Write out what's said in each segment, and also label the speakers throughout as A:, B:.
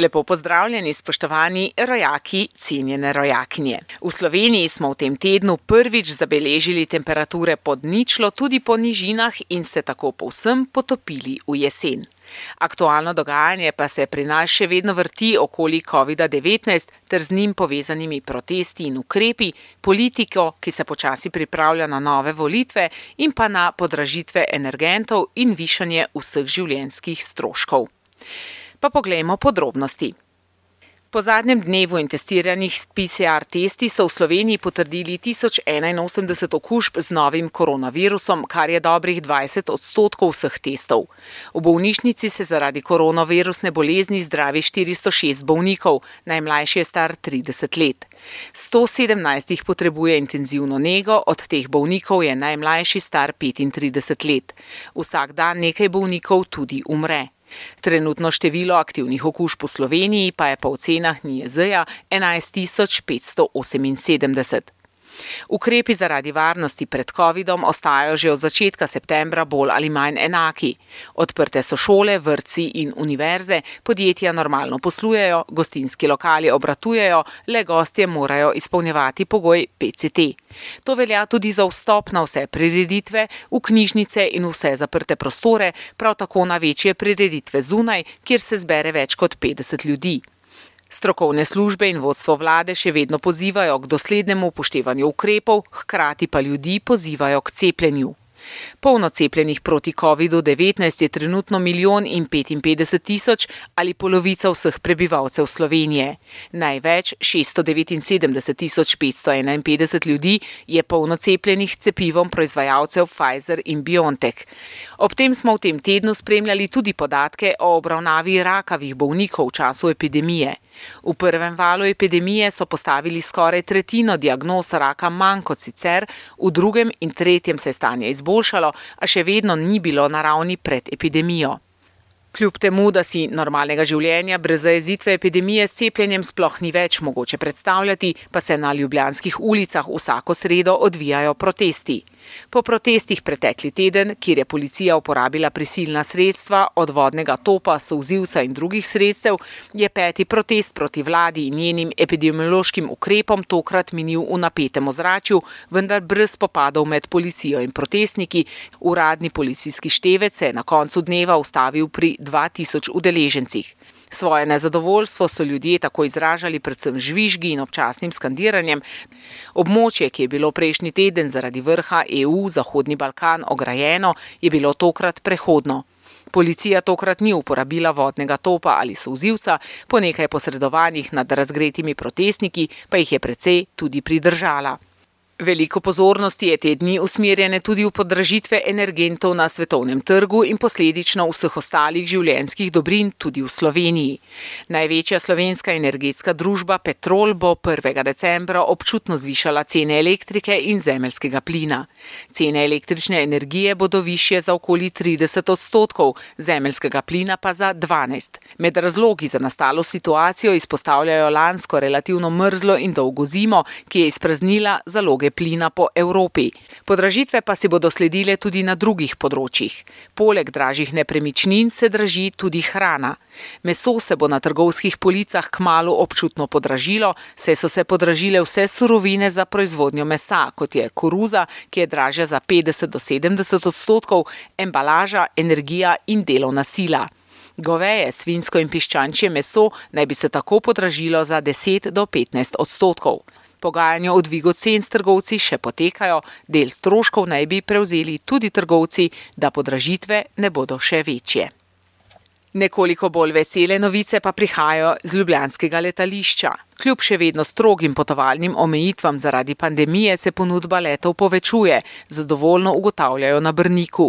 A: Lepo pozdravljeni, spoštovani rojaki, cenjene rojakinje. V Sloveniji smo v tem tednu prvič zabeležili temperature pod ničlo, tudi po nižinah, in se tako povsem potopili v jesen. Aktualno dogajanje pa se pri nas še vedno vrti okoli COVID-19 ter z njim povezanimi protesti in ukrepi, politiko, ki se počasi pripravlja na nove volitve, in pa na podražitve energentov in višanje vseh življenjskih stroškov. Pa poglejmo podrobnosti. Po zadnjem dnevu in testiranih s PCR testi so v Sloveniji potrdili 1081 okužb z novim koronavirusom, kar je dobrih 20 odstotkov vseh testov. V bolnišnici se zaradi koronavirusne bolezni zdravi 406 bolnikov, najmlajši je star 30 let. 117 jih potrebuje intenzivno nego, od teh bolnikov je najmlajši star 35 let. Vsak dan nekaj bolnikov tudi umre. Trenutno število aktivnih okužb v Sloveniji pa je po ocenah NIEZ-ja 11.578. Ukrepi zaradi varnosti pred COVID-om ostajajo že od začetka septembra bolj ali manj enaki. Odprte so šole, vrtci in univerze, podjetja normalno poslujejo, gostinski lokali obratujejo, le gostje morajo izpolnjevati pogoj PCT. To velja tudi za vstop na vse prireditve, v knjižnice in vse zaprte prostore, prav tako na večje prireditve zunaj, kjer se zbere več kot 50 ljudi. Strokovne službe in vodstvo vlade še vedno pozivajo k doslednemu upoštevanju ukrepov, hkrati pa ljudi pozivajo k cepljenju. Polno cepljenih proti COVID-19 je trenutno milijon in 55 tisoč ali polovica vseh prebivalcev Slovenije. Največ 679 tisoč 551 ljudi je polno cepljenih cepivom proizvajalcev Pfizer in BioNTech. Ob tem smo v tem tednu spremljali tudi podatke o obravnavi rakavih bolnikov v času epidemije. V prvem valu epidemije so postavili skoraj tretjino diagnoz raka manj kot sicer, v drugem in tretjem se je stanje izboljšalo, a še vedno ni bilo na ravni pred epidemijo. Kljub temu, da si normalnega življenja brez zajezitve epidemije s cepljenjem sploh ni več mogoče predstavljati, pa se na ljubljanskih ulicah vsako sredo odvijajo protesti. Po protestih pretekli teden, kjer je policija uporabila prisilna sredstva od vodnega topa, souzivca in drugih sredstev, je peti protest proti vladi in njenim epidemiološkim ukrepom tokrat minil v napetem ozračju, vendar brez spopadov med policijo in protestniki. Uradni policijski števec se je na koncu dneva ustavil pri 2000 udeležencih. Svoje nezadovoljstvo so ljudje tako izražali predvsem žvižgi in občasnim skandiranjem. Območje, ki je bilo prejšnji teden zaradi vrha EU Zahodni Balkan ograjeno, je bilo tokrat prehodno. Policija tokrat ni uporabila vodnega topa ali souzivca, po nekaj posredovanjih nad razgretimi protestniki pa jih je precej tudi pridržala. Veliko pozornosti je te dni usmerjene tudi v podražitve energentov na svetovnem trgu in posledično vseh ostalih življenjskih dobrin tudi v Sloveniji. Največja slovenska energetska družba Petrol bo 1. decembra občutno zvišala cene elektrike in zemeljskega plina. Cene električne energije bodo više za okoli 30 odstotkov, zemeljskega plina pa za 12. Med razlogi za nastalo situacijo izpostavljajo lansko relativno mrzlo in dolgo zimo, ki je izpraznila zaloge plina po Evropi. Podražitve pa si bodo sledile tudi na drugih področjih. Poleg dražjih nepremičnin se draži tudi hrana. Meso se bo na trgovskih policah kmalo občutno podražilo, saj so se podražile vse surovine za proizvodnjo mesa, kot je koruza, ki je dražja za 50 do 70 odstotkov, embalaža, energija in delovna sila. Goveje, svinsko in piščančje meso naj bi se tako podražilo za 10 do 15 odstotkov. Pogajanja o dvigu cen s trgovci še potekajo, del stroškov naj bi prevzeli tudi trgovci, da podražitve ne bodo še večje. Nekoliko bolj vesele novice pa prihajajo z ljubljanskega letališča. Kljub še vedno strogim potovalnim omejitvam zaradi pandemije se ponudba letov povečuje, zadovoljno ugotavljajo na Brniku.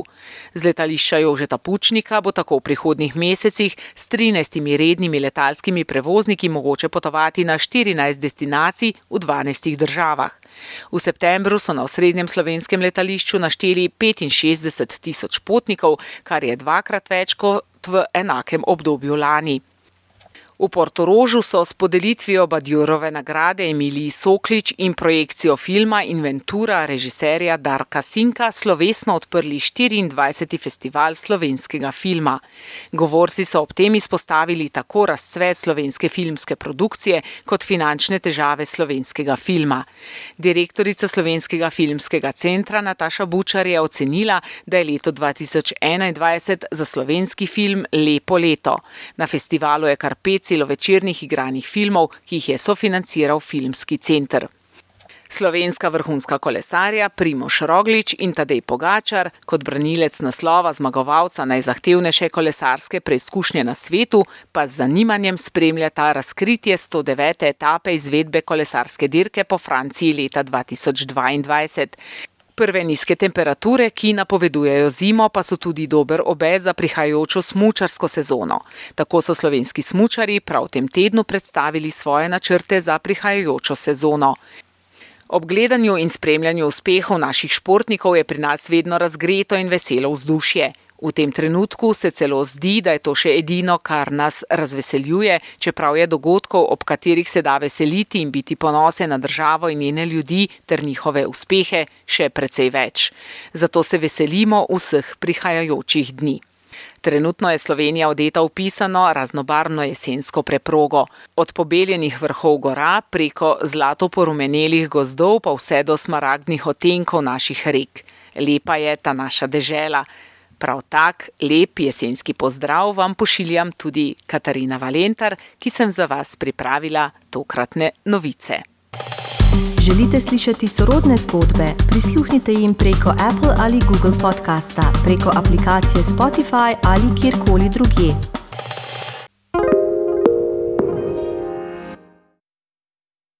A: Z letališča Jožeta Pučnika bo tako v prihodnih mesecih s 13 rednimi letalskimi prevozniki mogoče potovati na 14 destinacij v 12 državah. V septembru so na osrednjem slovenskem letališču našteli 65 tisoč potnikov, kar je dvakrat več kot v enakem obdobju lani. V Portorožu so s podelitvijo Badjurove nagrade Emiliji Soklič in projekcijo filma Inventura režiserja Darka Sinka slovesno odprli 24. festival slovenskega filma. Govorci so ob tem izpostavili tako razcvet slovenske filmske produkcije kot finančne težave slovenskega filma. Direktorica Slovenskega filmskega centra Nataša Bučar je ocenila, da je leto 2021 za slovenski film lepo leto. Na festivalu je kar pet celovečernih igranih filmov, ki jih je sofinanciral Filmski center. Slovenska vrhunska kolesarja Primoš Roglič in Tadej Pogačar, kot branilec naslova zmagovalca najzahtevnejše kolesarske preizkušnje na svetu, pa z zanimanjem spremljata razkritje 109. etape izvedbe kolesarske dirke po Franciji leta 2022. Prve nizke temperature, ki napovedujejo zimo, pa so tudi dober obet za prihajajočo smučarsko sezono. Tako so slovenski smučari prav v tem tednu predstavili svoje načrte za prihajajočo sezono. Ob gledanju in spremljanju uspehov naših športnikov je pri nas vedno razgreto in veselo vzdušje. V tem trenutku se celo zdi, da je to še edino, kar nas razveseljuje, čeprav je dogodkov, ob katerih se da veseliti in biti ponosen na državo in njene ljudi ter njihove uspehe, še precej več. Zato se veselimo vseh prihajajočih dni. Trenutno je Slovenija odeta v pisano raznobarvno jesensko preprogo. Od pobeljenih vrhov gora preko zlato porumenelih gozdov pa vse do smaragdnih otenkov naših rek. Lepa je ta naša dežela. Prav tak lep jesenski pozdrav vam pošiljam tudi Katarina Valentar, ki sem za vas pripravila tokratne novice.
B: Želite slišati sorodne zgodbe? Prisluhnite jim preko Apple ali Google podcasta, preko aplikacije Spotify ali kjerkoli drugje.